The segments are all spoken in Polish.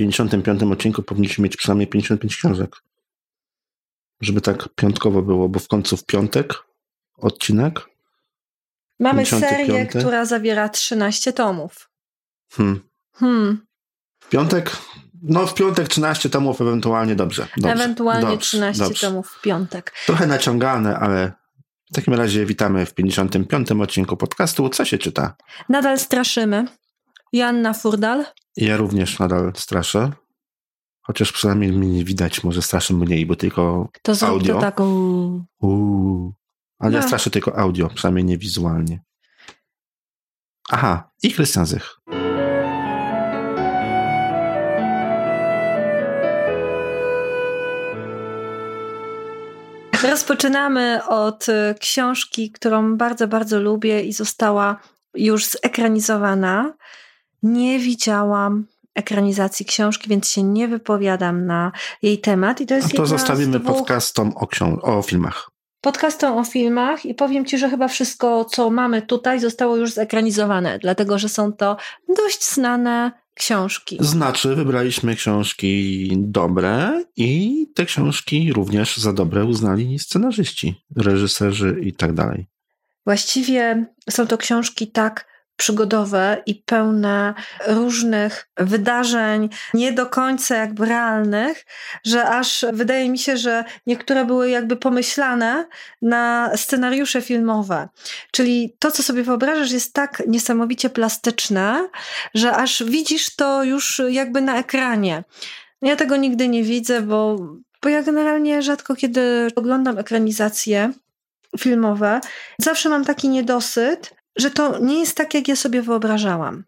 55 odcinku powinniśmy mieć przynajmniej 55 książek. Żeby tak piątkowo było, bo w końcu w piątek odcinek. Mamy serię, która zawiera 13 tomów. Hmm. Hmm. W piątek no w piątek 13 tomów ewentualnie dobrze. dobrze ewentualnie dobrze, 13 dobrze. tomów w piątek. Trochę naciągane, ale w takim razie witamy w 55. odcinku podcastu. Co się czyta? Nadal straszymy. Joanna Furdal. Ja również nadal straszę. Chociaż przynajmniej mnie nie widać, może straszę mniej, bo tylko to zrób audio. To taką... Uuu. Ale No. ja straszę tylko audio, przynajmniej nie wizualnie. Aha, i Krystian Zych. Rozpoczynamy od y, książki, którą bardzo, bardzo lubię i została już zekranizowana. Nie widziałam ekranizacji książki, więc się nie wypowiadam na jej temat. I to A jest to jedna zostawimy dwóch podcastom o, o filmach. podcastom o filmach i powiem Ci, że chyba wszystko, co mamy tutaj, zostało już zekranizowane, dlatego że są to dość znane książki. Znaczy, wybraliśmy książki dobre i te książki również za dobre uznali scenarzyści, reżyserzy i tak dalej. Właściwie są to książki tak przygodowe i pełne różnych wydarzeń, nie do końca jakby realnych, że aż wydaje mi się, że niektóre były jakby pomyślane na scenariusze filmowe. Czyli to, co sobie wyobrażasz, jest tak niesamowicie plastyczne, że aż widzisz to już jakby na ekranie. Ja tego nigdy nie widzę, bo, bo ja generalnie rzadko kiedy oglądam ekranizacje filmowe. Zawsze mam taki niedosyt, że to nie jest tak, jak ja sobie wyobrażałam.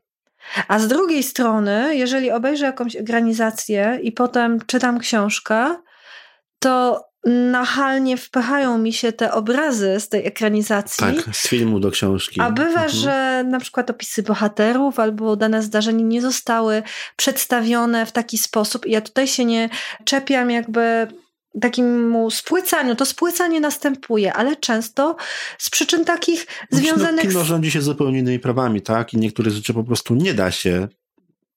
A z drugiej strony, jeżeli obejrzę jakąś ekranizację i potem czytam książkę, to nachalnie wpychają mi się te obrazy z tej ekranizacji. Tak, z filmu do książki. A bywa, Mhm. że na przykład opisy bohaterów albo dane zdarzenie nie zostały przedstawione w taki sposób. I ja tutaj się nie czepiam jakby takiemu spłycaniu. To spłycanie następuje, ale często z przyczyn takich związanych no, kino rządzi się zupełnie innymi prawami, tak? I niektóre rzeczy po prostu nie da się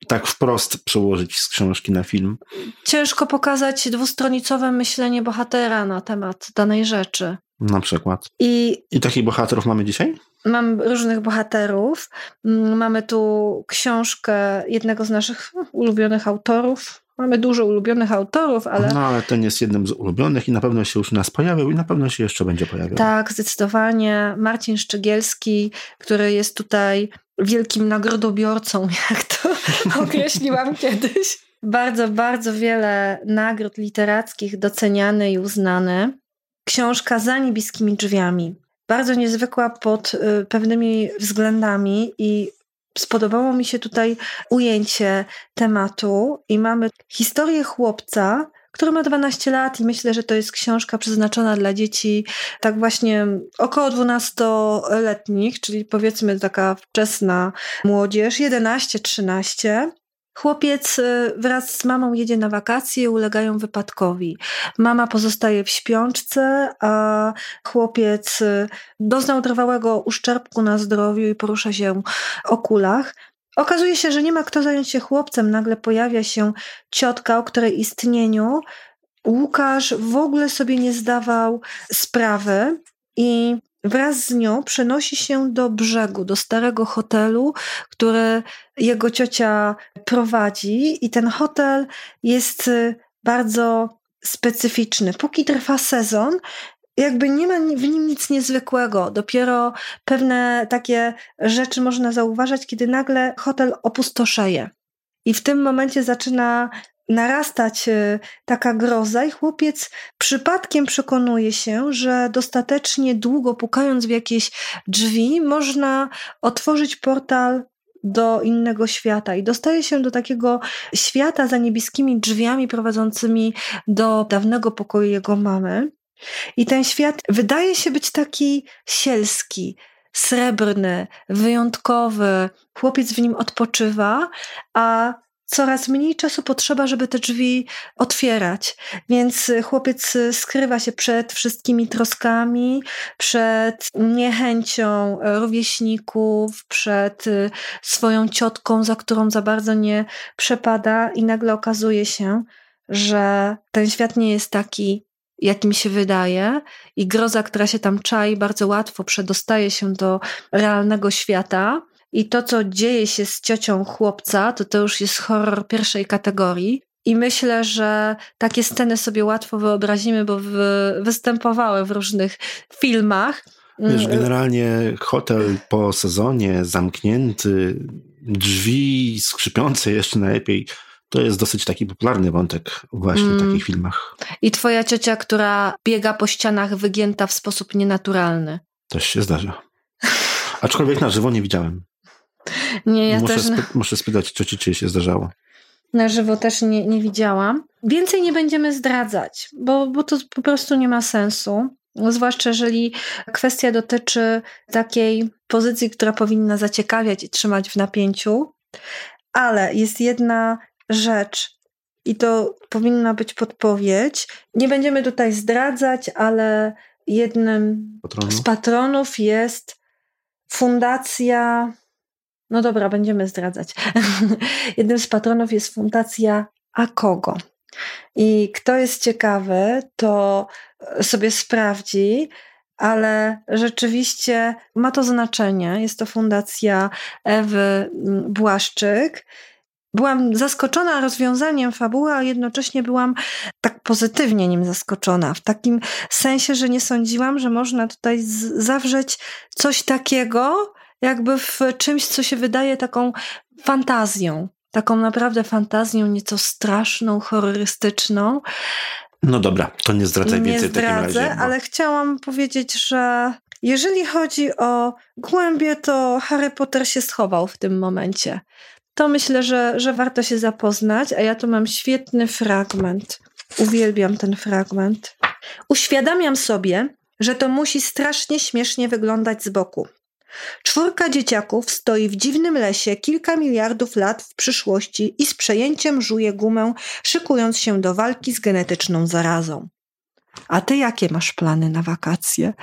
tak wprost przełożyć z książki na film. Ciężko pokazać dwustronicowe myślenie bohatera na temat danej rzeczy. Na przykład. I I takich bohaterów mamy dzisiaj? Mam różnych bohaterów. Mm, Mamy tu książkę jednego z naszych ulubionych autorów. Mamy dużo ulubionych autorów, ale No, ale ten jest jednym z ulubionych i na pewno się już u nas pojawił i na pewno się jeszcze będzie pojawiał. tak, zdecydowanie Marcin Szczygielski, który jest tutaj wielkim nagrodobiorcą, jak to określiłam kiedyś. Bardzo, bardzo wiele nagród literackich doceniany i uznany. Książka Za niebieskimi drzwiami. Bardzo niezwykła pod y, pewnymi względami i spodobało mi się tutaj ujęcie tematu i mamy historię chłopca, który ma 12 lat i myślę, że to jest książka przeznaczona dla dzieci tak właśnie około 12-letnich, czyli powiedzmy taka wczesna młodzież, 11-13. Chłopiec y, wraz z mamą jedzie na wakacje ulegają wypadkowi. Mama pozostaje w śpiączce, a chłopiec y, doznał trwałego uszczerbku na zdrowiu i porusza się o kulach. Okazuje się, że nie ma kto zająć się chłopcem. Nagle pojawia się ciotka, o której istnieniu Łukasz w ogóle sobie nie zdawał sprawy i wraz z nią przenosi się do brzegu, do starego hotelu, który jego ciocia prowadzi i ten hotel jest y, bardzo specyficzny. Póki trwa sezon, jakby nie ma w nim nic niezwykłego. Dopiero pewne takie rzeczy można zauważać, kiedy nagle hotel opustoszeje. I w tym momencie zaczyna narastać y, taka groza i chłopiec przypadkiem przekonuje się, że dostatecznie długo pukając w jakieś drzwi można otworzyć portal do innego świata i dostaje się do takiego świata za niebieskimi drzwiami prowadzącymi do dawnego pokoju jego mamy. I ten świat wydaje się być taki sielski, srebrny, wyjątkowy. Chłopiec w nim odpoczywa, a coraz mniej czasu potrzeba, żeby te drzwi otwierać. Więc chłopiec skrywa się przed wszystkimi troskami, przed niechęcią rówieśników, przed swoją ciotką, za którą za bardzo nie przepada, i nagle okazuje się, że ten świat nie jest taki, jakim się wydaje, i groza, która się tam czai, bardzo łatwo przedostaje się do realnego świata. I to, co dzieje się z ciocią chłopca, to to już jest horror pierwszej kategorii. I myślę, że takie sceny sobie łatwo wyobrazimy, bo występowały w różnych filmach. Wiesz, mm. generalnie hotel po sezonie zamknięty, drzwi skrzypiące jeszcze najlepiej. To jest dosyć taki popularny wątek właśnie mm. w takich filmach. I twoja ciocia, która biega po ścianach wygięta w sposób nienaturalny. Też się zdarza. Aczkolwiek na żywo nie widziałem. Nie, ja muszę, też... Sp muszę spytać cioci, czy się zdarzało. Na żywo też nie, nie widziałam. Więcej nie będziemy zdradzać, bo, bo to po prostu nie ma sensu. Zwłaszcza jeżeli kwestia dotyczy takiej pozycji, która powinna zaciekawiać i trzymać w napięciu. Ale jest jedna rzecz, i to powinna być podpowiedź. Nie będziemy tutaj zdradzać, ale jednym Patronów. z patronów jest fundacja. No dobra, będziemy zdradzać. jednym z patronów jest fundacja Akogo. I kto jest ciekawy, to sobie sprawdzi, ale rzeczywiście ma to znaczenie. Jest to fundacja Ewy Błaszczyk. Byłam zaskoczona rozwiązaniem fabuły, a jednocześnie byłam tak pozytywnie nim zaskoczona. W takim sensie, że nie sądziłam, że można tutaj zawrzeć coś takiego, jakby w czymś, co się wydaje taką fantazją taką naprawdę fantazją, nieco straszną, horrorystyczną. No dobra, to nie zdradzaj nie więcej zdradzę, w takim razie. Bo... ale chciałam powiedzieć, że jeżeli chodzi o głębie, to Harry Potter się schował w tym momencie. To myślę, że, że warto się zapoznać, a ja tu mam świetny fragment. Uwielbiam ten fragment. Uświadamiam sobie, że to musi strasznie śmiesznie wyglądać z boku. Czwórka dzieciaków stoi w dziwnym lesie kilka miliardów lat w przyszłości i z przejęciem żuje gumę, szykując się do walki z genetyczną zarazą. A ty jakie masz plany na wakacje?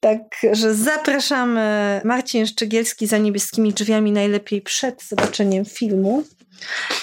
Także zapraszamy Marcin Szczegielski za niebieskimi drzwiami, najlepiej przed zobaczeniem filmu.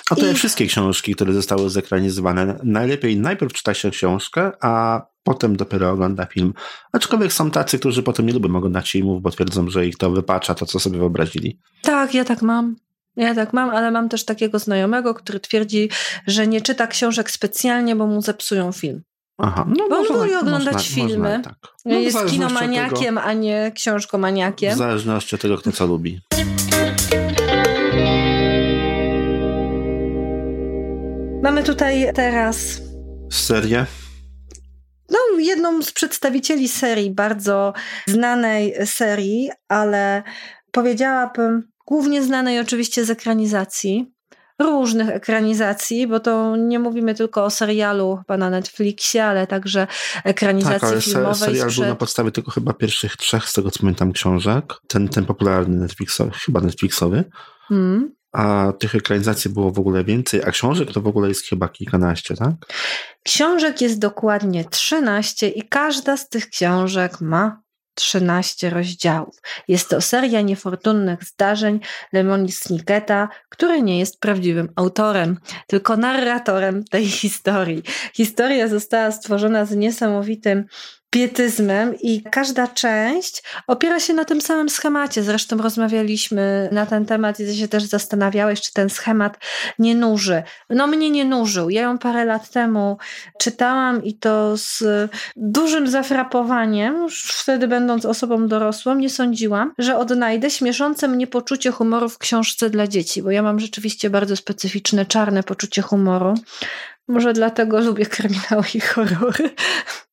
A to I... wszystkie książki, które zostały zekranizowane. Najlepiej najpierw czyta się książkę, a potem dopiero ogląda film. Aczkolwiek są tacy, którzy potem nie lubią oglądać filmów, bo twierdzą, że ich to wypacza to, co sobie wyobrazili. Tak, ja tak mam. Ja tak mam, ale mam też takiego znajomego, który twierdzi, że nie czyta książek specjalnie, bo mu zepsują film. Aha, no bo on woli oglądać można, filmy. Można, tak. no, jest kinomaniakiem, tego, a nie książkomaniakiem. W zależności od tego, kto co lubi. Mamy tutaj teraz. Serię? No, jedną z przedstawicieli serii, bardzo znanej serii, ale powiedziałabym głównie znanej oczywiście z ekranizacji. Różnych ekranizacji, bo to nie mówimy tylko o serialu chyba na Netflixie, ale także ekranizacji tak, ale filmowej. Serial sprzed... był na podstawie tylko chyba pierwszych trzech, z tego co pamiętam, książek. Ten, ten popularny Netflixowy, chyba Netflixowy. Hmm a tych ekranizacji było w ogóle więcej, a książek to w ogóle jest chyba kilkanaście, tak? Książek jest dokładnie trzynaście i każda z tych książek ma 13 rozdziałów. Jest to seria niefortunnych zdarzeń Lemoni Snicketa, który nie jest prawdziwym autorem, tylko narratorem tej historii. Historia została stworzona z niesamowitym pietyzmem i każda część opiera się na tym samym schemacie. Zresztą rozmawialiśmy na ten temat i ty się też zastanawiałeś, czy ten schemat nie nuży. No mnie nie nużył. Ja ją parę lat temu czytałam i to z dużym zafrapowaniem, już wtedy będąc osobą dorosłą, nie sądziłam, że odnajdę śmieszące mnie poczucie humoru w książce dla dzieci, bo ja mam rzeczywiście bardzo specyficzne, czarne poczucie humoru Może dlatego lubię kryminały i horrory.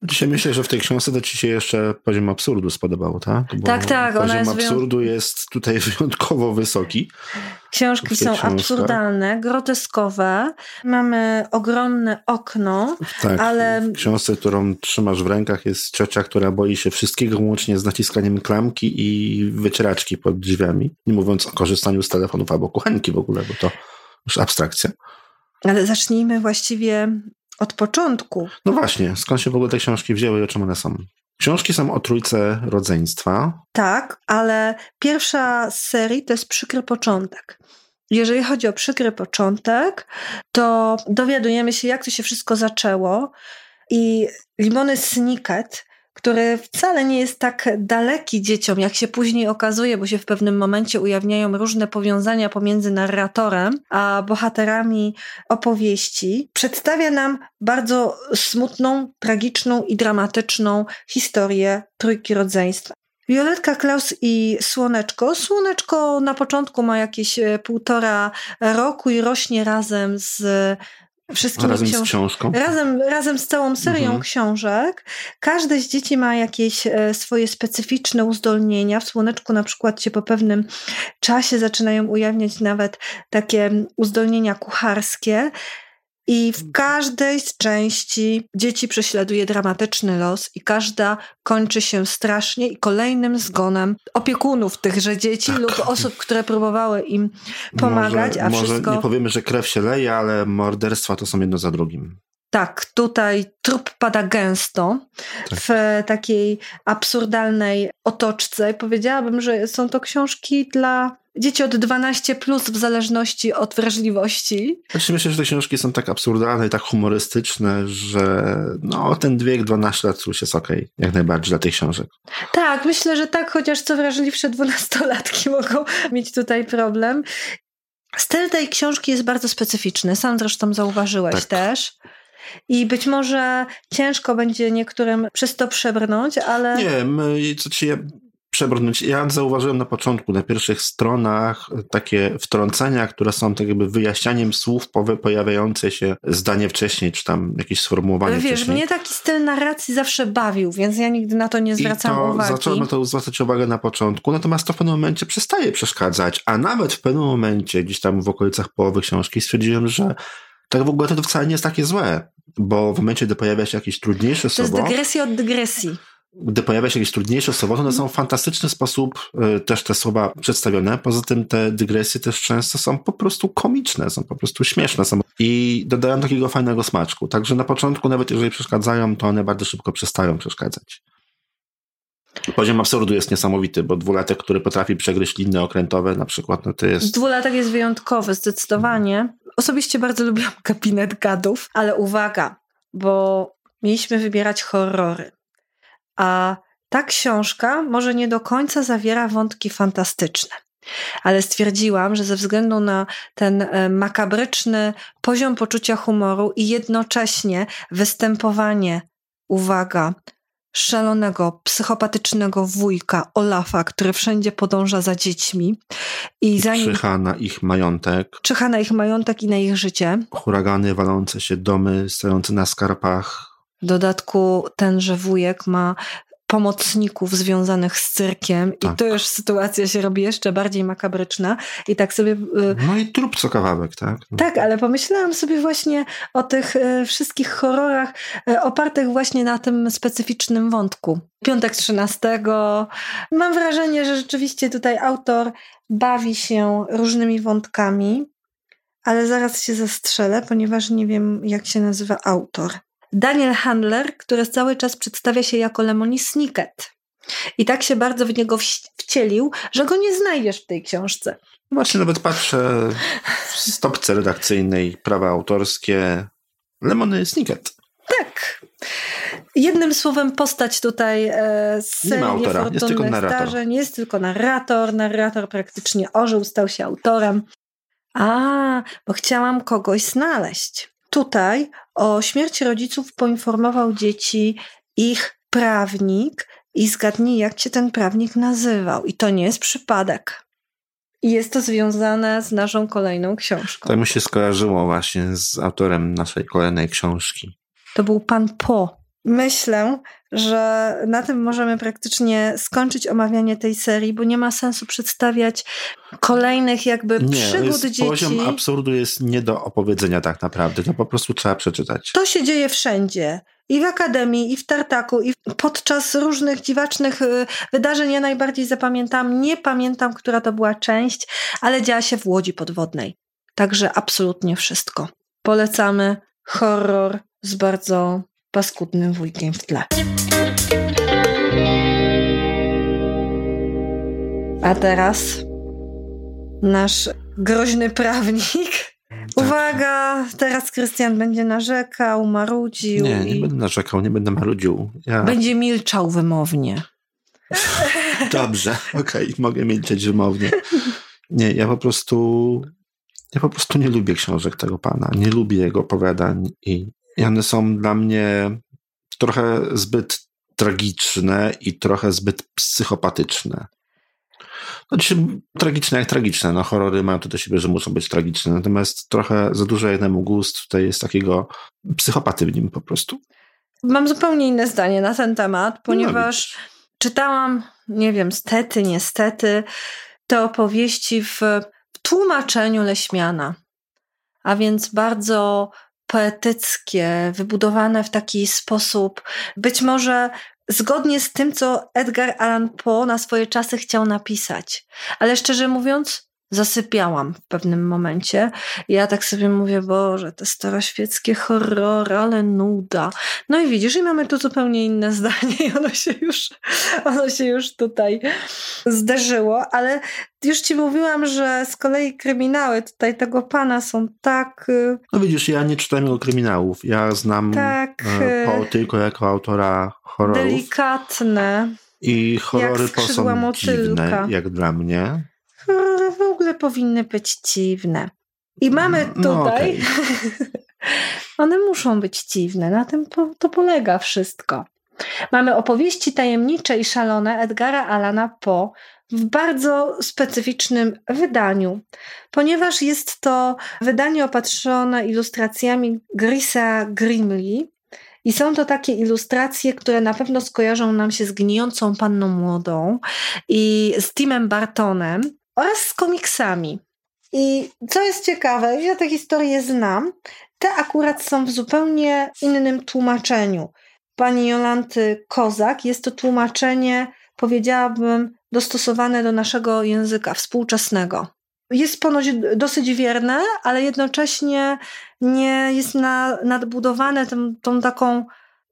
Dzisiaj myślę, że w tej książce to ci się jeszcze poziom absurdu spodobał, tak? Bo tak, tak. Poziom jest absurdu jest tutaj wyjątkowo wysoki. Książki są książkach. absurdalne, groteskowe. Mamy ogromne okno, tak, ale... W książce, którą trzymasz w rękach jest ciocia, która boi się wszystkiego łącznie z naciskaniem klamki i wycieraczki pod drzwiami. Nie mówiąc o korzystaniu z telefonów albo kuchenki w ogóle, bo to już abstrakcja. Ale zacznijmy właściwie od początku. No właśnie, skąd się w ogóle te książki wzięły i o czym one są? Książki są o trójce rodzeństwa. Tak, ale pierwsza z serii to jest przykry początek. Jeżeli chodzi o przykry początek, to dowiadujemy się, jak to się wszystko zaczęło. I Limony Snicket który wcale nie jest tak daleki dzieciom, jak się później okazuje, bo się w pewnym momencie ujawniają różne powiązania pomiędzy narratorem a bohaterami opowieści, przedstawia nam bardzo smutną, tragiczną i dramatyczną historię trójki rodzeństwa. Violetka Klaus i Słoneczko. Słoneczko na początku ma jakieś e, półtora roku i rośnie razem z wszystkimi razem książ- z książką? Razem, razem z całą serią mhm. książek. Każde z dzieci ma jakieś e, swoje specyficzne uzdolnienia. W Słoneczku na przykład się po pewnym czasie zaczynają ujawniać nawet takie uzdolnienia kucharskie. I w każdej z części dzieci prześladuje dramatyczny los, i każda kończy się strasznie i kolejnym zgonem opiekunów tychże dzieci tak. lub osób, które próbowały im pomagać. Może, a może wszystko... nie powiemy, że krew się leje, ale morderstwa to są jedno za drugim. Tak, tutaj trup pada gęsto tak. w takiej absurdalnej otoczce. Powiedziałabym, że są to książki dla dzieci od 12 plus w zależności od wrażliwości. Znaczy myślę, że te książki są tak absurdalne i tak humorystyczne, że no, ten wiek 12 lat już jest okej, okay, jak najbardziej dla tych książek. Tak, myślę, że tak, chociaż co wrażliwsze dwunastolatki mogą mieć tutaj problem. Styl tej książki jest bardzo specyficzny, sam zresztą zauważyłeś tak. też. I być może ciężko będzie niektórym przez to przebrnąć, ale. Nie, my, co ci, przebrnąć. Ja zauważyłem na początku, na pierwszych stronach, takie wtrącenia, które są tak jakby wyjaśnianiem słów pojawiające się zdanie wcześniej, czy tam jakieś sformułowanie Wiesz, wcześniej. mnie taki styl narracji zawsze bawił, więc ja nigdy na to nie zwracam I to uwagi. Zacząłem na to zwracać uwagę na początku, natomiast to w pewnym momencie przestaje przeszkadzać, a nawet w pewnym momencie, gdzieś tam w okolicach połowy książki, stwierdziłem, że tak w ogóle to wcale nie jest takie złe, bo w momencie, gdy pojawia się jakieś trudniejsze słowo... To jest dygresja od dygresji gdy pojawia się jakieś trudniejsze słowo, to one są w fantastyczny sposób y, też te słowa przedstawione. Poza tym te dygresje też często są po prostu komiczne, są po prostu śmieszne są i dodają takiego fajnego smaczku. Także na początku, nawet jeżeli przeszkadzają, to one bardzo szybko przestają przeszkadzać. Poziom absurdu jest niesamowity, bo dwulatek, który potrafi przegryźć liny okrętowe na przykład, no to jest... Dwulatek jest wyjątkowy, zdecydowanie. Osobiście bardzo lubiłam gabinet gadów, ale uwaga, bo mieliśmy wybierać horrory. A ta książka może nie do końca zawiera wątki fantastyczne. Ale stwierdziłam, że ze względu na ten e, makabryczny poziom poczucia humoru i jednocześnie występowanie, uwaga, szalonego, psychopatycznego wujka Olafa, który wszędzie podąża za dziećmi. I zanim... Czyha na ich majątek. Czyha na ich majątek i na ich życie. Huragany walące się domy, stojące na skarpach, w dodatku tenże wujek ma pomocników związanych z cyrkiem tak. i to już sytuacja się robi jeszcze bardziej makabryczna i tak sobie... Y, no i trup co kawałek, tak? Tak, ale pomyślałam sobie właśnie o tych y, wszystkich horrorach y, opartych właśnie na tym specyficznym wątku. Piątek 13. Mam wrażenie, że rzeczywiście tutaj autor bawi się różnymi wątkami, ale zaraz się zastrzelę, ponieważ nie wiem jak się nazywa autor. Daniel Handler, który cały czas przedstawia się jako Lemony Snicket. I tak się bardzo w niego wcielił, że go nie znajdziesz w tej książce. Właśnie nawet patrzę w stopce redakcyjnej, prawa autorskie, Lemony Snicket. Tak. Jednym słowem postać tutaj e, z Nie ma autora, jest tylko narrator. Zdarzeń. Jest tylko narrator. Narrator praktycznie ożył, stał się autorem. A, bo chciałam kogoś znaleźć. Tutaj o śmierci rodziców poinformował dzieci ich prawnik i zgadnij, jak się ten prawnik nazywał. I to nie jest przypadek. I jest to związane z naszą kolejną książką. To mi się skojarzyło właśnie z autorem naszej kolejnej książki. To był pan Po. Myślę, że na tym możemy praktycznie skończyć omawianie tej serii, bo nie ma sensu przedstawiać kolejnych jakby nie, przygód jest, dzieci. Poziom absurdu jest nie do opowiedzenia tak naprawdę, to po prostu trzeba przeczytać. To się dzieje wszędzie. I w akademii, i w tartaku, i podczas różnych dziwacznych y, wydarzeń. Ja najbardziej zapamiętam, nie pamiętam, która to była część, ale działa się w łodzi podwodnej. Także absolutnie wszystko. Polecamy horror z bardzo paskudnym wujkiem w tle. A teraz nasz groźny prawnik. Tak. Uwaga, teraz Krystian będzie narzekał, marudził. Nie, nie będę narzekał, nie będę marudził. Ja... Będzie milczał wymownie. Dobrze, okej, okay, mogę milczeć wymownie. Nie, ja po prostu ja po prostu nie lubię książek tego pana. Nie lubię jego opowiadań i i one są dla mnie trochę zbyt tragiczne i trochę zbyt psychopatyczne. Znaczy, tragiczne jak tragiczne. No, horrory mają to do siebie, że muszą być tragiczne. Natomiast trochę za dużo jednemu gust tutaj jest takiego psychopaty w nim po prostu. Mam zupełnie inne zdanie na ten temat, ponieważ no, czytałam, nie wiem, stety, niestety, te opowieści w, w tłumaczeniu Leśmiana. A więc bardzo poetyckie, wybudowane w taki sposób, być może zgodnie z tym, co Edgar Allan Poe na swoje czasy chciał napisać. Ale szczerze mówiąc, zasypiałam w pewnym momencie. Ja tak sobie mówię, Boże, te staroświeckie horrory, ale nuda. No i widzisz, i mamy tu zupełnie inne zdanie i ono się już, ono się już tutaj zdarzyło, ale już ci mówiłam, że z kolei kryminały tutaj tego pana są tak... Y, no widzisz, ja nie czytam jego kryminałów. Ja znam tak, e, Poe tylko jako autora horrorów. Delikatne. I horrory po są dziwne, jak dla mnie w ogóle powinny być dziwne. I mamy no, tutaj. No okay. one muszą być dziwne, na tym to, to polega wszystko. Mamy opowieści tajemnicze i szalone Edgara Alana Poe w bardzo specyficznym wydaniu, ponieważ jest to wydanie opatrzone ilustracjami Grisa Grimley. I są to takie ilustracje, które na pewno skojarzą nam się z gnijącą panną młodą i z Timem Bartonem oraz z komiksami. I co jest ciekawe, ja te historie znam, te akurat są w zupełnie innym tłumaczeniu. Pani Jolanty Kozak jest to tłumaczenie, powiedziałabym, dostosowane do naszego języka współczesnego. Jest ponoć dosyć wierne, ale jednocześnie nie jest na, nadbudowane tą, tą taką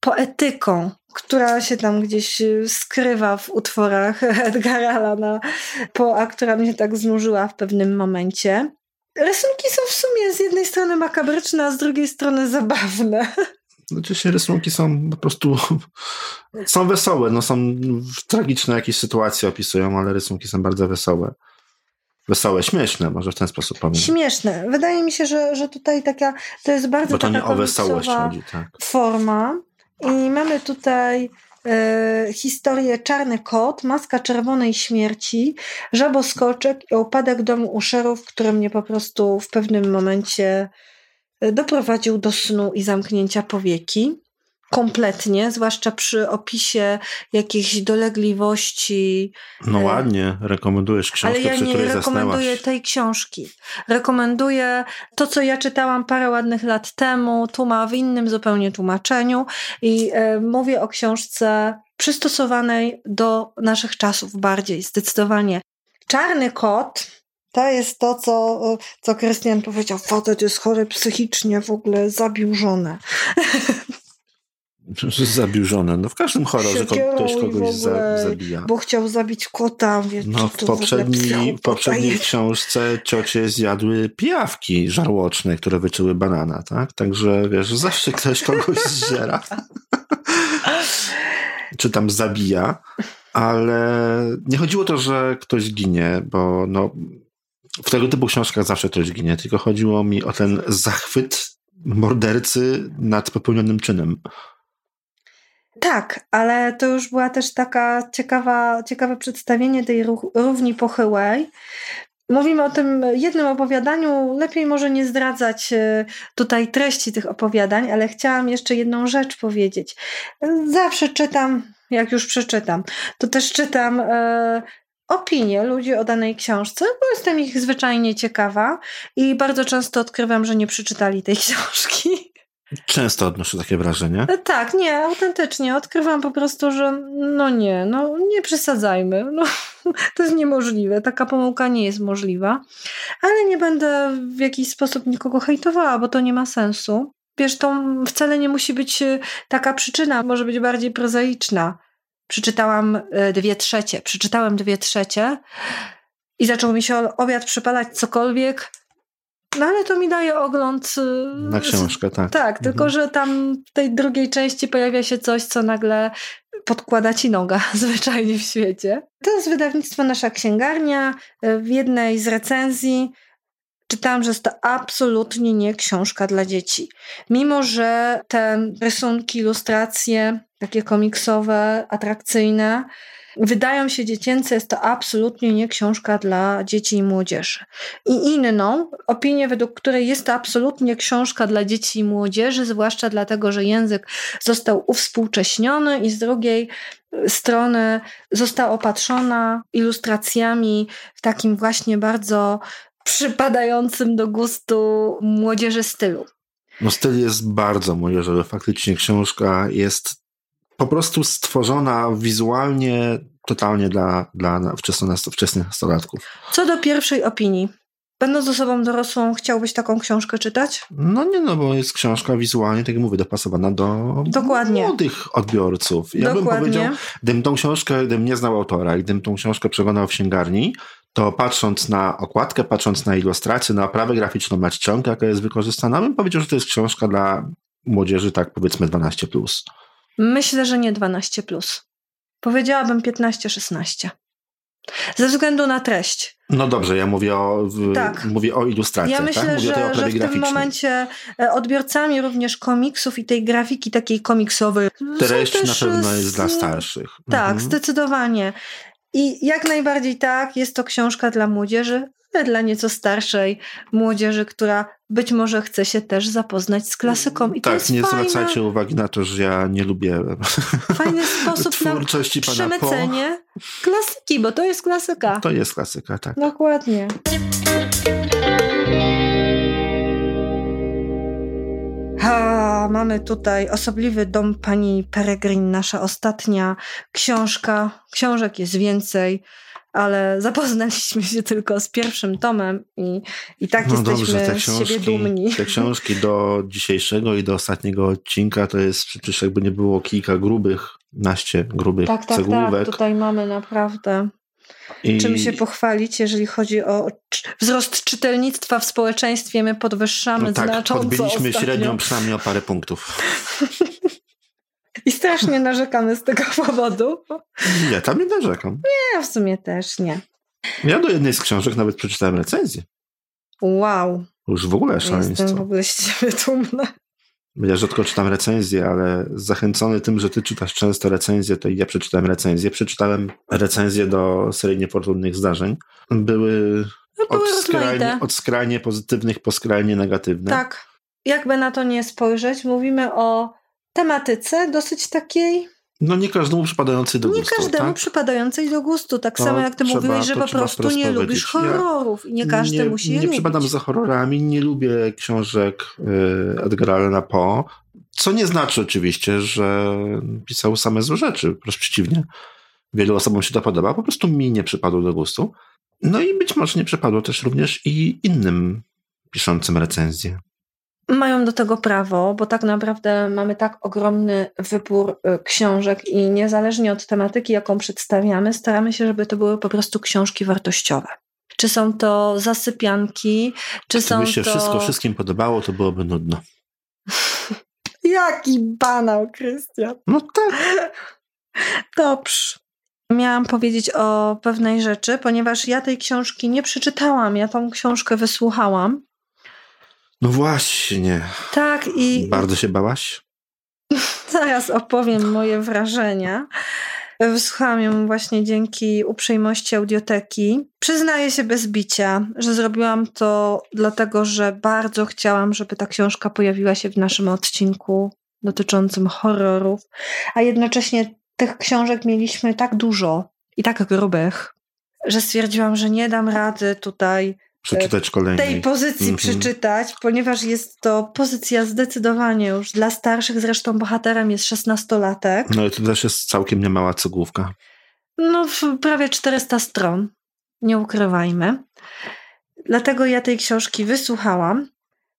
poetyką, która się tam gdzieś y, skrywa w utworach Edgara Allana a która mnie tak znużyła w pewnym momencie. Rysunki są w sumie z jednej strony makabryczne, a z drugiej strony zabawne. Znaczy się rysunki są po prostu są wesołe, no są tragiczne jakieś sytuacje opisują, ale rysunki są bardzo wesołe. Wesołe, śmieszne, może w ten sposób powiem. Śmieszne. Wydaje mi się, że, że tutaj taka, to jest bardzo Bo to nie o wesołość chodzi, tak. forma. I mamy tutaj e, historię Czarny Kot, Maska Czerwonej Śmierci, Żaboskoczek i Upadek domu Uszerów, który mnie po prostu w pewnym momencie e, doprowadził do snu i zamknięcia powieki kompletnie, zwłaszcza przy opisie jakichś dolegliwości. No e, ładnie, rekomendujesz książkę, Ale ja przy nie rekomenduję tej książki. Rekomenduję to, co ja czytałam parę ładnych lat temu, tu ma w innym zupełnie tłumaczeniu i e, mówię o książce przystosowanej do naszych czasów bardziej, zdecydowanie. Czarny kot to jest to, co, co Krystian powiedział. Facet jest chory psychicznie, w ogóle zabił żonę. Zabił żonę. No w każdym horrorze ktoś kogoś za, zabija. Bo chciał zabić kota. Wie, no w, poprzedniej, w poprzedniej książce ciocie zjadły pijawki żarłoczne, które wyczyły banana, tak? Także wiesz, zawsze ktoś kogoś zżera. Czy tam zabija. Ale nie chodziło o to, że ktoś ginie, bo no, w tego typu książkach zawsze ktoś ginie, tylko chodziło mi o ten zachwyt mordercy nad popełnionym czynem. Tak, ale to już była też taka ciekawa, ciekawe przedstawienie tej równi pochyłej. Mówimy o tym jednym opowiadaniu. Lepiej może nie zdradzać e, tutaj treści tych opowiadań, ale chciałam jeszcze jedną rzecz powiedzieć. Zawsze czytam, jak już przeczytam, to też czytam e, opinie ludzi o danej książce, bo jestem ich zwyczajnie ciekawa i bardzo często odkrywam, że nie przeczytali tej książki. Często odnoszę takie wrażenie. E, tak, nie, autentycznie. Odkrywam po prostu, że no nie, no nie przesadzajmy. No, to jest niemożliwe. Taka pomyłka nie jest możliwa. Ale nie będę w jakiś sposób nikogo hejtowała, bo to nie ma sensu. Wiesz, to wcale nie musi być e, taka przyczyna, może być bardziej prozaiczna. Przeczytałam e, dwie trzecie, przeczytałem dwie trzecie i zaczął mi się obiad przypalać cokolwiek, no ale to mi daje ogląd. Y, Na książkę, tak. Tak, mhm. tylko że tam w tej drugiej części pojawia się coś, co nagle podkłada ci noga zwyczajnie w świecie. To jest wydawnictwo Nasza Księgarnia. W jednej z recenzji czytałam, że jest to absolutnie nie książka dla dzieci. Mimo, że te rysunki, ilustracje, takie komiksowe, atrakcyjne, wydają się dziecięce, jest to absolutnie nie książka dla dzieci i młodzieży. I inną opinię, według której jest to absolutnie książka dla dzieci i młodzieży, zwłaszcza dlatego, że język został uwspółcześniony i z drugiej strony została opatrzona ilustracjami w takim właśnie bardzo przypadającym do gustu młodzieży stylu. No styl jest bardzo młodzieżowy. Faktycznie książka jest po prostu stworzona wizualnie totalnie dla, dla wczesnych nastolatków. Co do pierwszej opinii. Będąc osobą dorosłą, chciałbyś taką książkę czytać? No nie, no bo jest książka wizualnie, tak jak mówię, dopasowana do Dokładnie. młodych odbiorców. Ja Dokładnie. bym powiedział, gdybym tą książkę, gdybym nie znał autora i gdybym tą książkę przeglądał w księgarni, to patrząc na okładkę, patrząc na ilustrację, na oprawę graficzną, na czcionkę, jaka jest wykorzystana, bym powiedział, że to jest książka dla młodzieży, tak powiedzmy 12+. Plus. Myślę, że nie 12. Plus. Powiedziałabym 15-16. Ze względu na treść. No dobrze, ja mówię o, tak. mówię o ilustracji. Ja tak? myślę, tak? że, że w tym momencie e, odbiorcami również komiksów i tej grafiki takiej komiksowej. Treść na pewno jest dla starszych. Tak, mhm. zdecydowanie. I jak najbardziej tak, jest to książka dla młodzieży, ale dla nieco starszej młodzieży, która być może chce się też zapoznać z klasyką. I tak, nie fajne, zwracajcie uwagi na to, że ja nie lubię fajny sposób na przemycenie klasyki, bo to jest klasyka. To jest klasyka, tak. Dokładnie. Ha, mamy tutaj osobliwy dom pani Peregrin, nasza ostatnia książka. Książek jest więcej ale zapoznaliśmy się tylko z pierwszym tomem i, i tak no jesteśmy dobrze, te książki, z siebie dumni. Te książki do dzisiejszego i do ostatniego odcinka to jest przecież jakby nie było kilka grubych, naście grubych tak, tak, cegłówek. Tak, tutaj mamy naprawdę i... czym się pochwalić, jeżeli chodzi o wzrost czytelnictwa w społeczeństwie. My podwyższamy no tak, znacząco podbiliśmy ostatnio. średnią przynajmniej o parę punktów. I strasznie narzekamy z tego powodu. Nie, tam nie narzekam. Nie, w sumie też nie. Ja do jednej z książek nawet przeczytałem recenzję. Wow. Już w ogóle szaleństwo. Jestem w ogóle z ciebie dumna. Ja rzadko czytam recenzje, ale zachęcony tym, że ty czytasz często recenzje, to i ja przeczytałem recenzję. Przeczytałem recenzję do serii niefortunnych zdarzeń. Były, no, były od, skrajnie, od skrajnie pozytywnych po skrajnie negatywne. Tak. Jakby na to nie spojrzeć, mówimy o tematyce dosyć takiej. No nie każdemu przypadającej do nie gustu. Nie każdemu tak? przypadającej do gustu. Tak to samo jak ty trzeba, mówiłeś, że po prostu nie lubisz horrorów i nie każdy nie, musi je Nie lubić. przypadam za horrorami, nie lubię książek y, Edgara Allena Poe, co nie znaczy oczywiście, że pisał same złe rzeczy. Wręcz przeciwnie. Wielu osobom się to podoba, po prostu mi nie przypadło do gustu. No i być może nie przypadło też również i innym piszącym recenzje mają do tego prawo, bo tak naprawdę mamy tak ogromny wybór y, książek i niezależnie od tematyki, jaką przedstawiamy, staramy się, żeby to były po prostu książki wartościowe. Czy są to zasypianki, czy Gdyby są się to... wszystko wszystkim podobało, to byłoby nudno. Jaki banał, Krystian. No tak. Dobrze. Miałam powiedzieć o pewnej rzeczy, ponieważ ja tej książki nie przeczytałam, ja tą książkę wysłuchałam. No właśnie. Tak i. Bardzo się bałaś? Zaraz opowiem moje wrażenia. Wysłuchałam ją właśnie dzięki uprzejmości audioteki. Przyznaję się bez bicia, że zrobiłam to dlatego, że bardzo chciałam, żeby ta książka pojawiła się w naszym odcinku dotyczącym horrorów, a jednocześnie tych książek mieliśmy tak dużo i tak grubych, że stwierdziłam, że nie dam rady tutaj przeczytać kolejnej. tej pozycji mm -hmm. przeczytać, ponieważ jest to pozycja zdecydowanie już dla starszych, zresztą bohaterem jest szesnastolatek. No i to też jest całkiem niemała cegłówka. No prawie 400 stron, nie ukrywajmy. Dlatego ja tej książki wysłuchałam,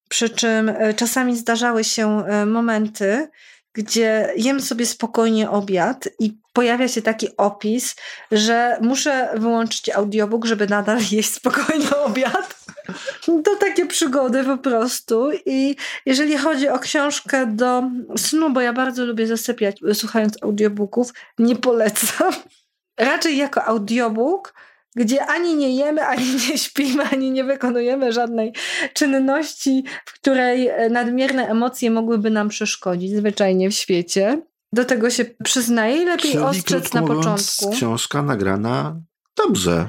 przy czym e, czasami zdarzały się e, momenty, gdzie jem sobie spokojnie obiad i pojawia się taki opis, że muszę wyłączyć audiobook, żeby nadal jeść spokojny obiad. To takie przygody po prostu. I jeżeli chodzi o książkę do snu, bo ja bardzo lubię zasypiać słuchając audiobooków, nie polecam. Raczej jako audiobook, gdzie ani nie jemy, ani nie śpimy, ani nie wykonujemy żadnej czynności, w której nadmierne emocje mogłyby nam przeszkodzić zwyczajnie w świecie. Do tego się przyznaję i lepiej Czyli, ostrzec na mówiąc, początku. Książka nagrana dobrze.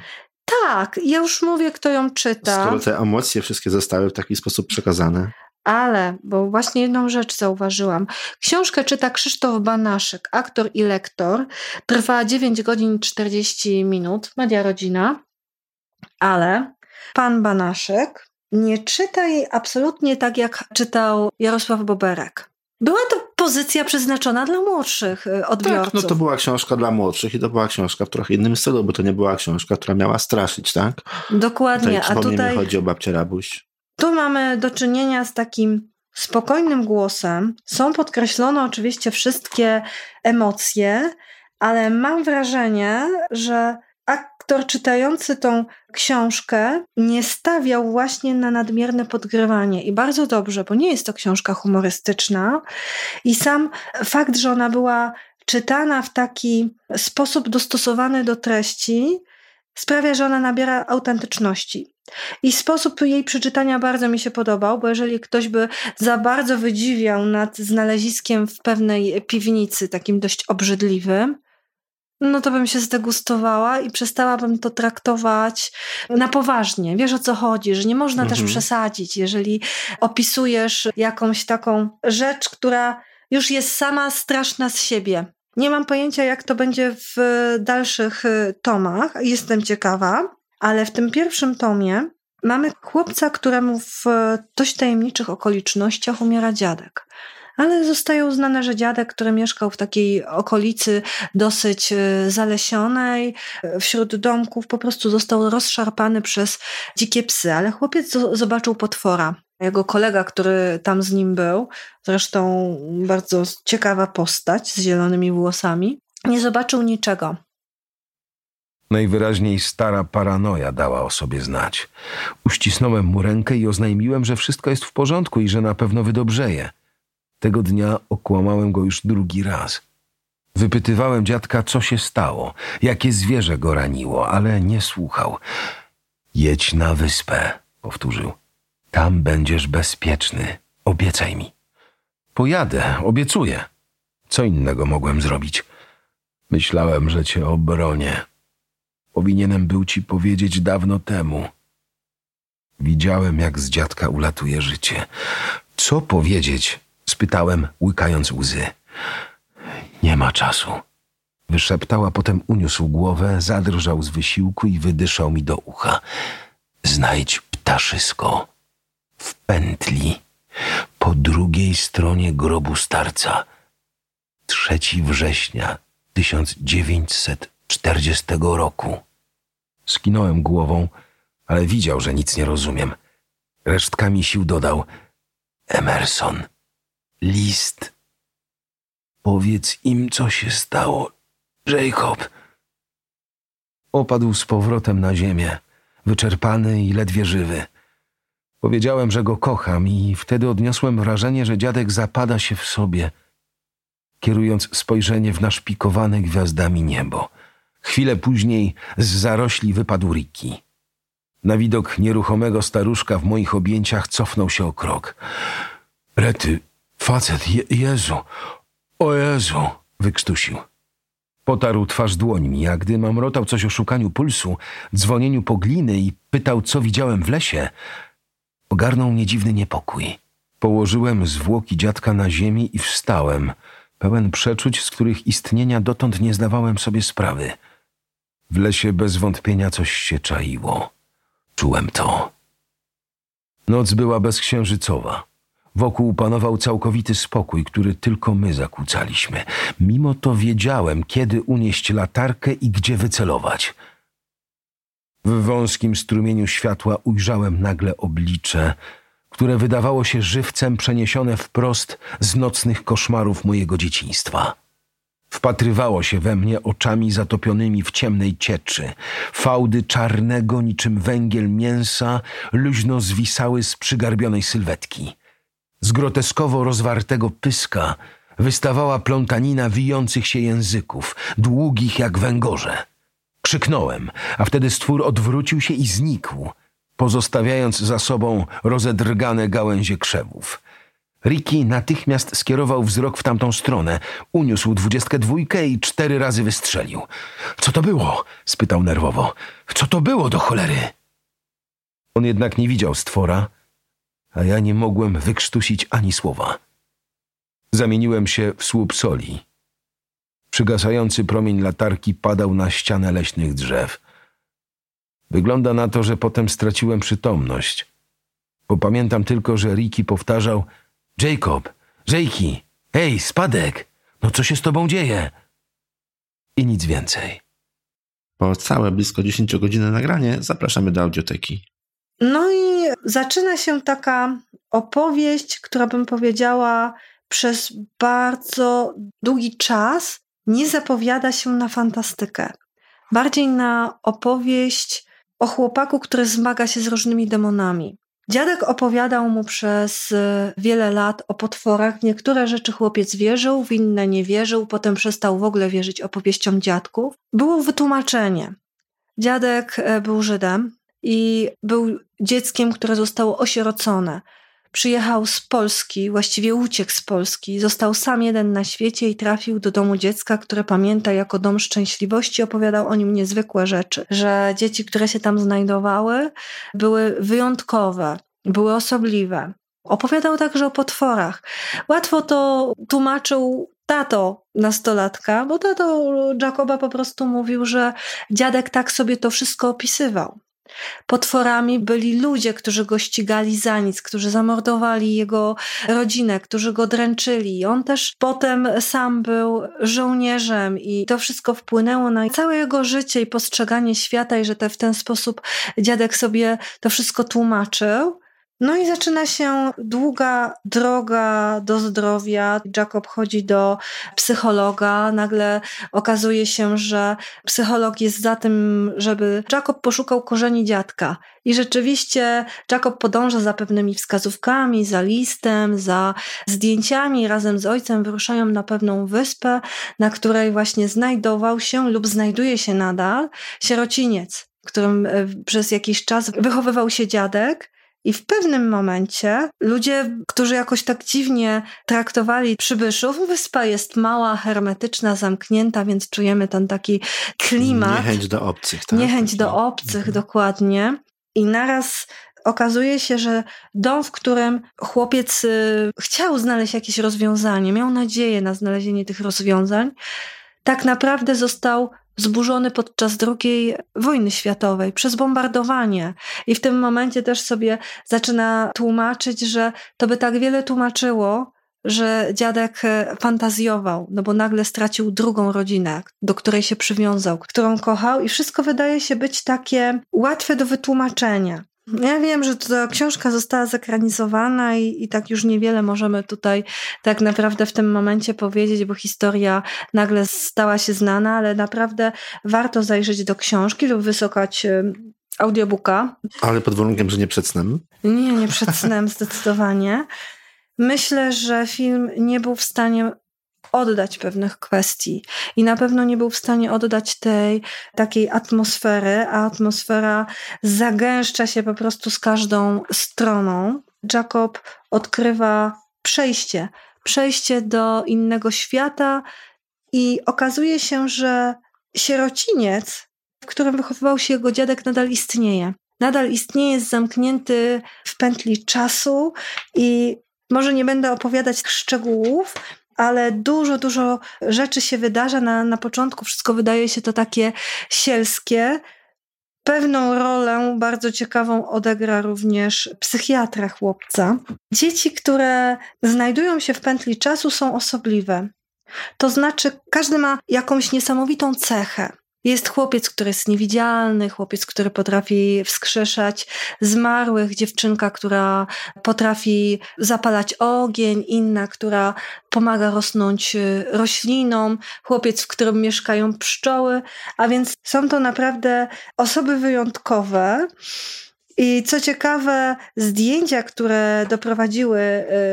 Tak, ja już mówię, kto ją czyta. Skoro te emocje wszystkie zostały w taki sposób przekazane. Ale, bo właśnie jedną rzecz zauważyłam. Książkę czyta Krzysztof Banaszek, aktor i lektor. Trwa 9 godzin 40 minut, media rodzina. Ale pan Banaszek nie czyta jej absolutnie tak, jak czytał Jarosław Boberek. Była to pozycja przeznaczona dla młodszych y, odbiorców. Tak, no to była książka dla młodszych i to była książka w trochę innym stylu, bo to nie była książka, która miała straszyć, tak? Dokładnie. Tutaj, a tutaj chodzi o babcię Rabuś. Tu mamy do czynienia z takim spokojnym głosem. Są podkreślone oczywiście wszystkie emocje, ale mam wrażenie, że aktor czytający tą książkę nie stawiał właśnie na nadmierne podgrywanie. I bardzo dobrze, bo nie jest to książka humorystyczna. I sam fakt, że ona była czytana w taki sposób dostosowany do treści, sprawia, że ona nabiera autentyczności. I sposób jej przeczytania bardzo mi się podobał, bo jeżeli ktoś by za bardzo wydziwiał nad znaleziskiem w pewnej piwnicy, takim dość obrzydliwym, no to bym się zdegustowała i przestałabym to traktować na poważnie. Wiesz o co chodzi, że nie można mhm. też przesadzić, jeżeli opisujesz jakąś taką rzecz, która już jest sama straszna z siebie. Nie mam pojęcia, jak to będzie w dalszych y, tomach. Jestem ciekawa, ale w tym pierwszym tomie mamy chłopca, któremu w dość tajemniczych okolicznościach umiera dziadek ale zostaje uznane, że dziadek, który mieszkał w takiej okolicy dosyć e, zalesionej, e, wśród domków, po prostu został rozszarpany przez dzikie psy, ale chłopiec zobaczył potwora. Jego kolega, który tam z nim był, zresztą bardzo ciekawa postać z zielonymi włosami, nie zobaczył niczego. Najwyraźniej stara paranoja dała o sobie znać. Uścisnąłem mu rękę i oznajmiłem, że wszystko jest w porządku i że na pewno wydobrzeje. Tego dnia okłamałem go już drugi raz. Wypytywałem dziadka, co się stało, jakie zwierzę go raniło, ale nie słuchał. Jedź na wyspę, powtórzył. Tam będziesz bezpieczny. Obiecaj mi. Pojadę, obiecuję. Co innego mogłem zrobić? Myślałem, że cię obronię. Powinienem był ci powiedzieć dawno temu. Widziałem, jak z dziadka ulatuje życie. Co powiedzieć, spytałem, łykając łzy. Nie ma czasu. Wyszeptała, potem uniósł głowę, zadrżał z wysiłku i wydyszał mi do ucha. Znajdź ptaszysko w pętli po drugiej stronie grobu starca. 3 września 1940 roku. Skinąłem głową, ale widział, że nic nie rozumiem. Resztkami sił dodał Emerson list. Powiedz im, co się stało, Jacob. Opadł z powrotem na ziemię, wyczerpany i ledwie żywy. Powiedziałem, że go kocham i wtedy odniosłem wrażenie, że dziadek zapada się w sobie, kierując spojrzenie w naszpikowane gwiazdami niebo. Chwilę później z zarośli wypadł Ricky. Na widok nieruchomego staruszka w moich objęciach cofnął się o krok. Rety, Facet, Je Jezu, o Jezu, wykrztusił. Potarł twarz dłońmi, a gdy mamrotał coś o szukaniu pulsu, dzwonieniu po gliny i pytał, co widziałem w lesie, ogarnął mnie dziwny niepokój. Położyłem zwłoki dziadka na ziemi i wstałem, pełen przeczuć, z których istnienia dotąd nie zdawałem sobie sprawy. W lesie bez wątpienia coś się czaiło. Czułem to. Noc była bezksiężycowa. Wokół panował całkowity spokój, który tylko my zakłócaliśmy. Mimo to wiedziałem, kiedy unieść latarkę i gdzie wycelować. W wąskim strumieniu światła ujrzałem nagle oblicze, które wydawało się żywcem przeniesione wprost z nocnych koszmarów mojego dzieciństwa. Wpatrywało się we mnie oczami zatopionymi w ciemnej cieczy. Fałdy czarnego, niczym węgiel mięsa, luźno zwisały z przygarbionej sylwetki. Z groteskowo rozwartego pyska wystawała plątanina wijących się języków, długich jak węgorze. Krzyknąłem, a wtedy stwór odwrócił się i znikł, pozostawiając za sobą rozedrgane gałęzie krzewów. Ricky natychmiast skierował wzrok w tamtą stronę, uniósł dwudziestkę dwójkę i cztery razy wystrzelił. Co to było? spytał nerwowo. Co to było do cholery? On jednak nie widział stwora, a ja nie mogłem wykrztusić ani słowa. Zamieniłem się w słup soli. Przygasający promień latarki padał na ścianę leśnych drzew. Wygląda na to, że potem straciłem przytomność. Bo pamiętam tylko, że Ricky powtarzał Jacob, Jakey, hej, spadek, no co się z tobą dzieje? I nic więcej. Po całe blisko 10 godziny nagranie zapraszamy do audioteki. No i zaczyna się taka opowieść, która bym powiedziała przez bardzo długi czas nie zapowiada się na fantastykę. Bardziej na opowieść o chłopaku, który zmaga się z różnymi demonami. Dziadek opowiadał mu przez y, wiele lat o potworach. W niektóre rzeczy chłopiec wierzył, w inne nie wierzył, potem przestał w ogóle wierzyć opowieściom dziadków. Było wytłumaczenie. Dziadek e, był Żydem i był dzieckiem, które zostało osierocone. Przyjechał z Polski, właściwie uciekł z Polski, został sam jeden na świecie i trafił do domu dziecka, które pamięta jako dom szczęśliwości. Opowiadał o nim niezwykłe rzeczy, że dzieci, które się tam znajdowały, były wyjątkowe, były osobliwe. Opowiadał także o potworach. Łatwo to tłumaczył tato nastolatka, bo tato Jacoba po prostu mówił, że dziadek tak sobie to wszystko opisywał. Potworami byli ludzie, którzy go ścigali za nic, którzy zamordowali jego rodzinę, którzy go dręczyli. On też potem sam był żołnierzem i to wszystko wpłynęło na całe jego życie i postrzeganie świata i że te, w ten sposób dziadek sobie to wszystko tłumaczył. No i zaczyna się długa droga do zdrowia. Jacob chodzi do psychologa. Nagle okazuje się, że psycholog jest za tym, żeby Jacob poszukał korzeni dziadka. I rzeczywiście Jacob podąża za pewnymi wskazówkami, za listem, za zdjęciami. Razem z ojcem wyruszają na pewną wyspę, na której właśnie znajdował się lub znajduje się nadal sierociniec, którym e, przez jakiś czas wychowywał się dziadek. I w pewnym momencie ludzie, którzy jakoś tak dziwnie traktowali przybyszów, wyspa jest mała, hermetyczna, zamknięta, więc czujemy ten taki klimat. Niechęć do obcych, tak? Niechęć do obcych, mhm. dokładnie. I naraz okazuje się, że dom, w którym chłopiec y, chciał znaleźć jakieś rozwiązanie, miał nadzieję na znalezienie tych rozwiązań, tak naprawdę został zburzony podczas II wojny światowej przez bombardowanie. I w tym momencie też sobie zaczyna tłumaczyć, że to by tak wiele tłumaczyło, że dziadek e, fantazjował, no bo nagle stracił drugą rodzinę, do której się przywiązał, którą kochał, i wszystko wydaje się być takie łatwe do wytłumaczenia. Ja wiem, że ta książka została zekranizowana i, i tak już niewiele możemy tutaj tak naprawdę w tym momencie powiedzieć, bo historia nagle stała się znana, ale naprawdę warto zajrzeć do książki lub wysłuchać audiobooka. Ale pod warunkiem, że nie przed snem? Nie, nie przed snem zdecydowanie. Myślę, że film nie był w stanie oddać pewnych kwestii i na pewno nie był w stanie oddać tej takiej atmosfery, a atmosfera zagęszcza się po prostu z każdą stroną. Jacob odkrywa przejście, przejście do innego świata I okazuje się, że sierociniec, w którym wychowywał się jego dziadek, nadal istnieje. Nadal istnieje, jest zamknięty w pętli czasu i może nie będę opowiadać szczegółów, ale dużo, dużo rzeczy się wydarza. Na, na początku wszystko wydaje się to takie sielskie. Pewną rolę bardzo ciekawą odegra również psychiatra chłopca. Dzieci, które znajdują się w pętli czasu, są osobliwe. To znaczy, każdy ma jakąś niesamowitą cechę. Jest chłopiec, który jest niewidzialny, chłopiec, który potrafi wskrzeszać zmarłych, dziewczynka, która potrafi zapalać ogień, inna, która pomaga rosnąć y, roślinom, chłopiec, w którym mieszkają pszczoły, a więc są to naprawdę osoby wyjątkowe. I co ciekawe, zdjęcia, które doprowadziły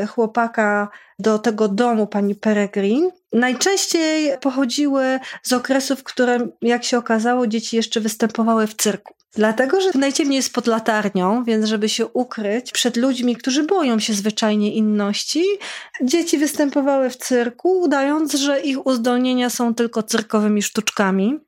y, chłopaka do tego domu pani Peregrin, najczęściej pochodziły z okresów, w którym, jak się okazało, dzieci jeszcze występowały w cyrku. Dlatego, że najciemniej jest pod latarnią, więc żeby się ukryć przed ludźmi, którzy boją się zwyczajnie inności, dzieci występowały w cyrku, udając, że ich uzdolnienia są tylko cyrkowymi sztuczkami.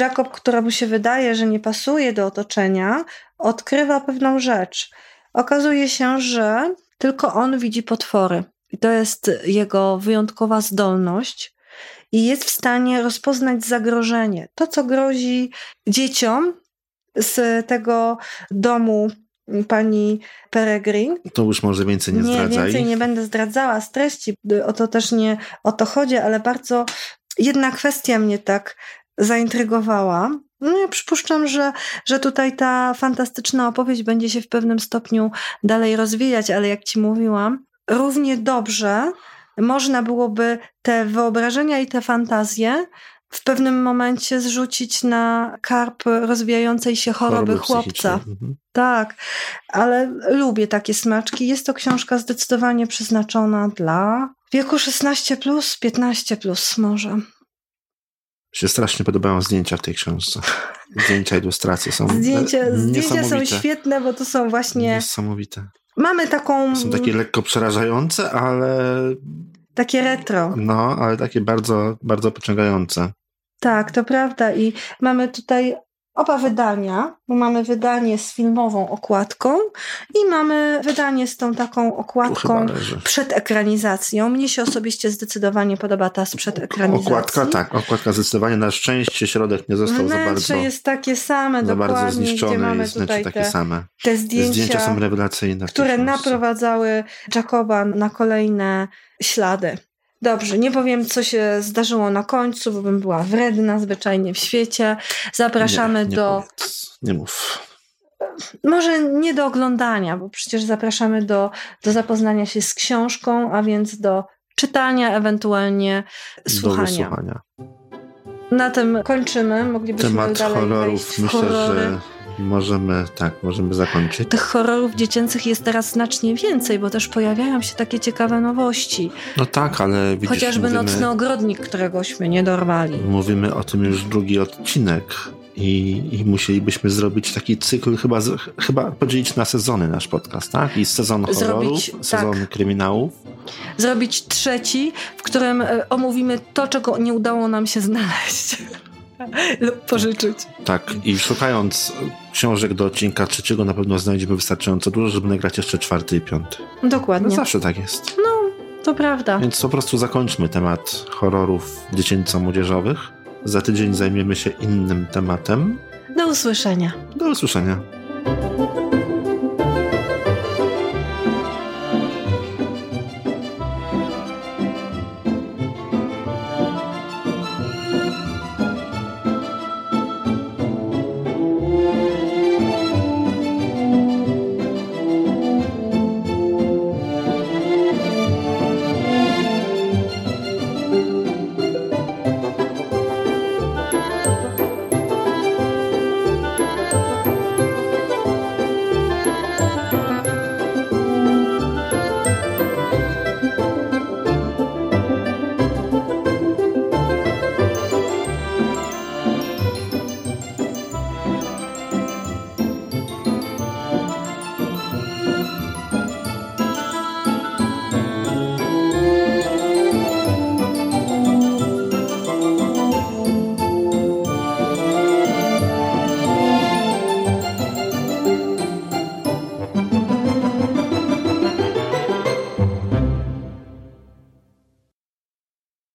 Jacob, któremu się wydaje, że nie pasuje do otoczenia, odkrywa pewną rzecz. Okazuje się, że tylko on widzi potwory. I to jest jego wyjątkowa zdolność. I jest w stanie rozpoznać zagrożenie. To, co grozi dzieciom z tego domu pani Peregrin. To już może więcej nie, nie zdradzaj. Nie, więcej nie będę zdradzała z treści. O to też nie o to chodzi, ale bardzo jedna kwestia mnie tak zaintrygowała. No ja przypuszczam, że, że tutaj ta fantastyczna opowieść będzie się w pewnym stopniu dalej rozwijać, ale jak ci mówiłam, równie dobrze można byłoby te wyobrażenia i te fantazje w pewnym momencie zrzucić na karp rozwijającej się choroby, choroby chłopca. Mhm. Tak, ale lubię takie smaczki. Jest to książka zdecydowanie przeznaczona dla wieku 16, 15 plus może się strasznie podobają zdjęcia w tej książce. Zdjęcia, ilustracje są Zdjęcia, zdjęcia są świetne, bo to są właśnie... Niesamowite. Mamy taką... Są takie lekko przerażające, ale... Takie retro. No, ale takie bardzo, bardzo pociągające. Tak, to prawda. I mamy tutaj oba wydania, bo mamy wydanie z filmową okładką i mamy wydanie z tą taką okładką przed ekranizacją. Mnie się osobiście zdecydowanie podoba ta sprzed ekranizacji. Okładka, tak, okładka zdecydowanie. Na szczęście środek nie został Wnętrze za bardzo jest takie same, za bardzo zniszczone, mamy jest tutaj takie te, same. te zdjęcia, zdjęcia są rewelacyjne. które naprowadzały Jacoba na kolejne ślady. Dobrze, nie powiem, co się zdarzyło na końcu, bo bym była wredna zwyczajnie w świecie. Zapraszamy nie, nie do. Powiedz, nie mów. Może nie do oglądania, bo przecież zapraszamy do, do zapoznania się z książką, a więc do czytania, ewentualnie słuchania. Do słuchania. Na tym kończymy. Moglibyśmy Temat dalej horrorów myślę, że Możemy, tak, możemy zakończyć. Tych horrorów dziecięcych jest teraz znacznie więcej, bo też pojawiają się takie ciekawe nowości. No tak, ale widzisz, Chociażby mówimy, Nocny Ogrodnik, któregośmy nie dorwali. Mówimy o tym już drugi odcinek i, i musielibyśmy zrobić taki cykl, chyba, chyba podzielić na sezony nasz podcast, tak? I sezon horrorów, sezon tak. kryminałów. Zrobić trzeci, w którym e, omówimy to, czego nie udało nam się znaleźć. lub pożyczyć. Tak, i szukając książek do odcinka trzeciego na pewno znajdziemy wystarczająco dużo, żeby nagrać jeszcze czwarty i piąty. Dokładnie. No zawsze tak jest. No, to prawda. Więc po prostu zakończmy temat horrorów dziecięco-młodzieżowych. Za tydzień zajmiemy się innym tematem. Do usłyszenia. Do usłyszenia.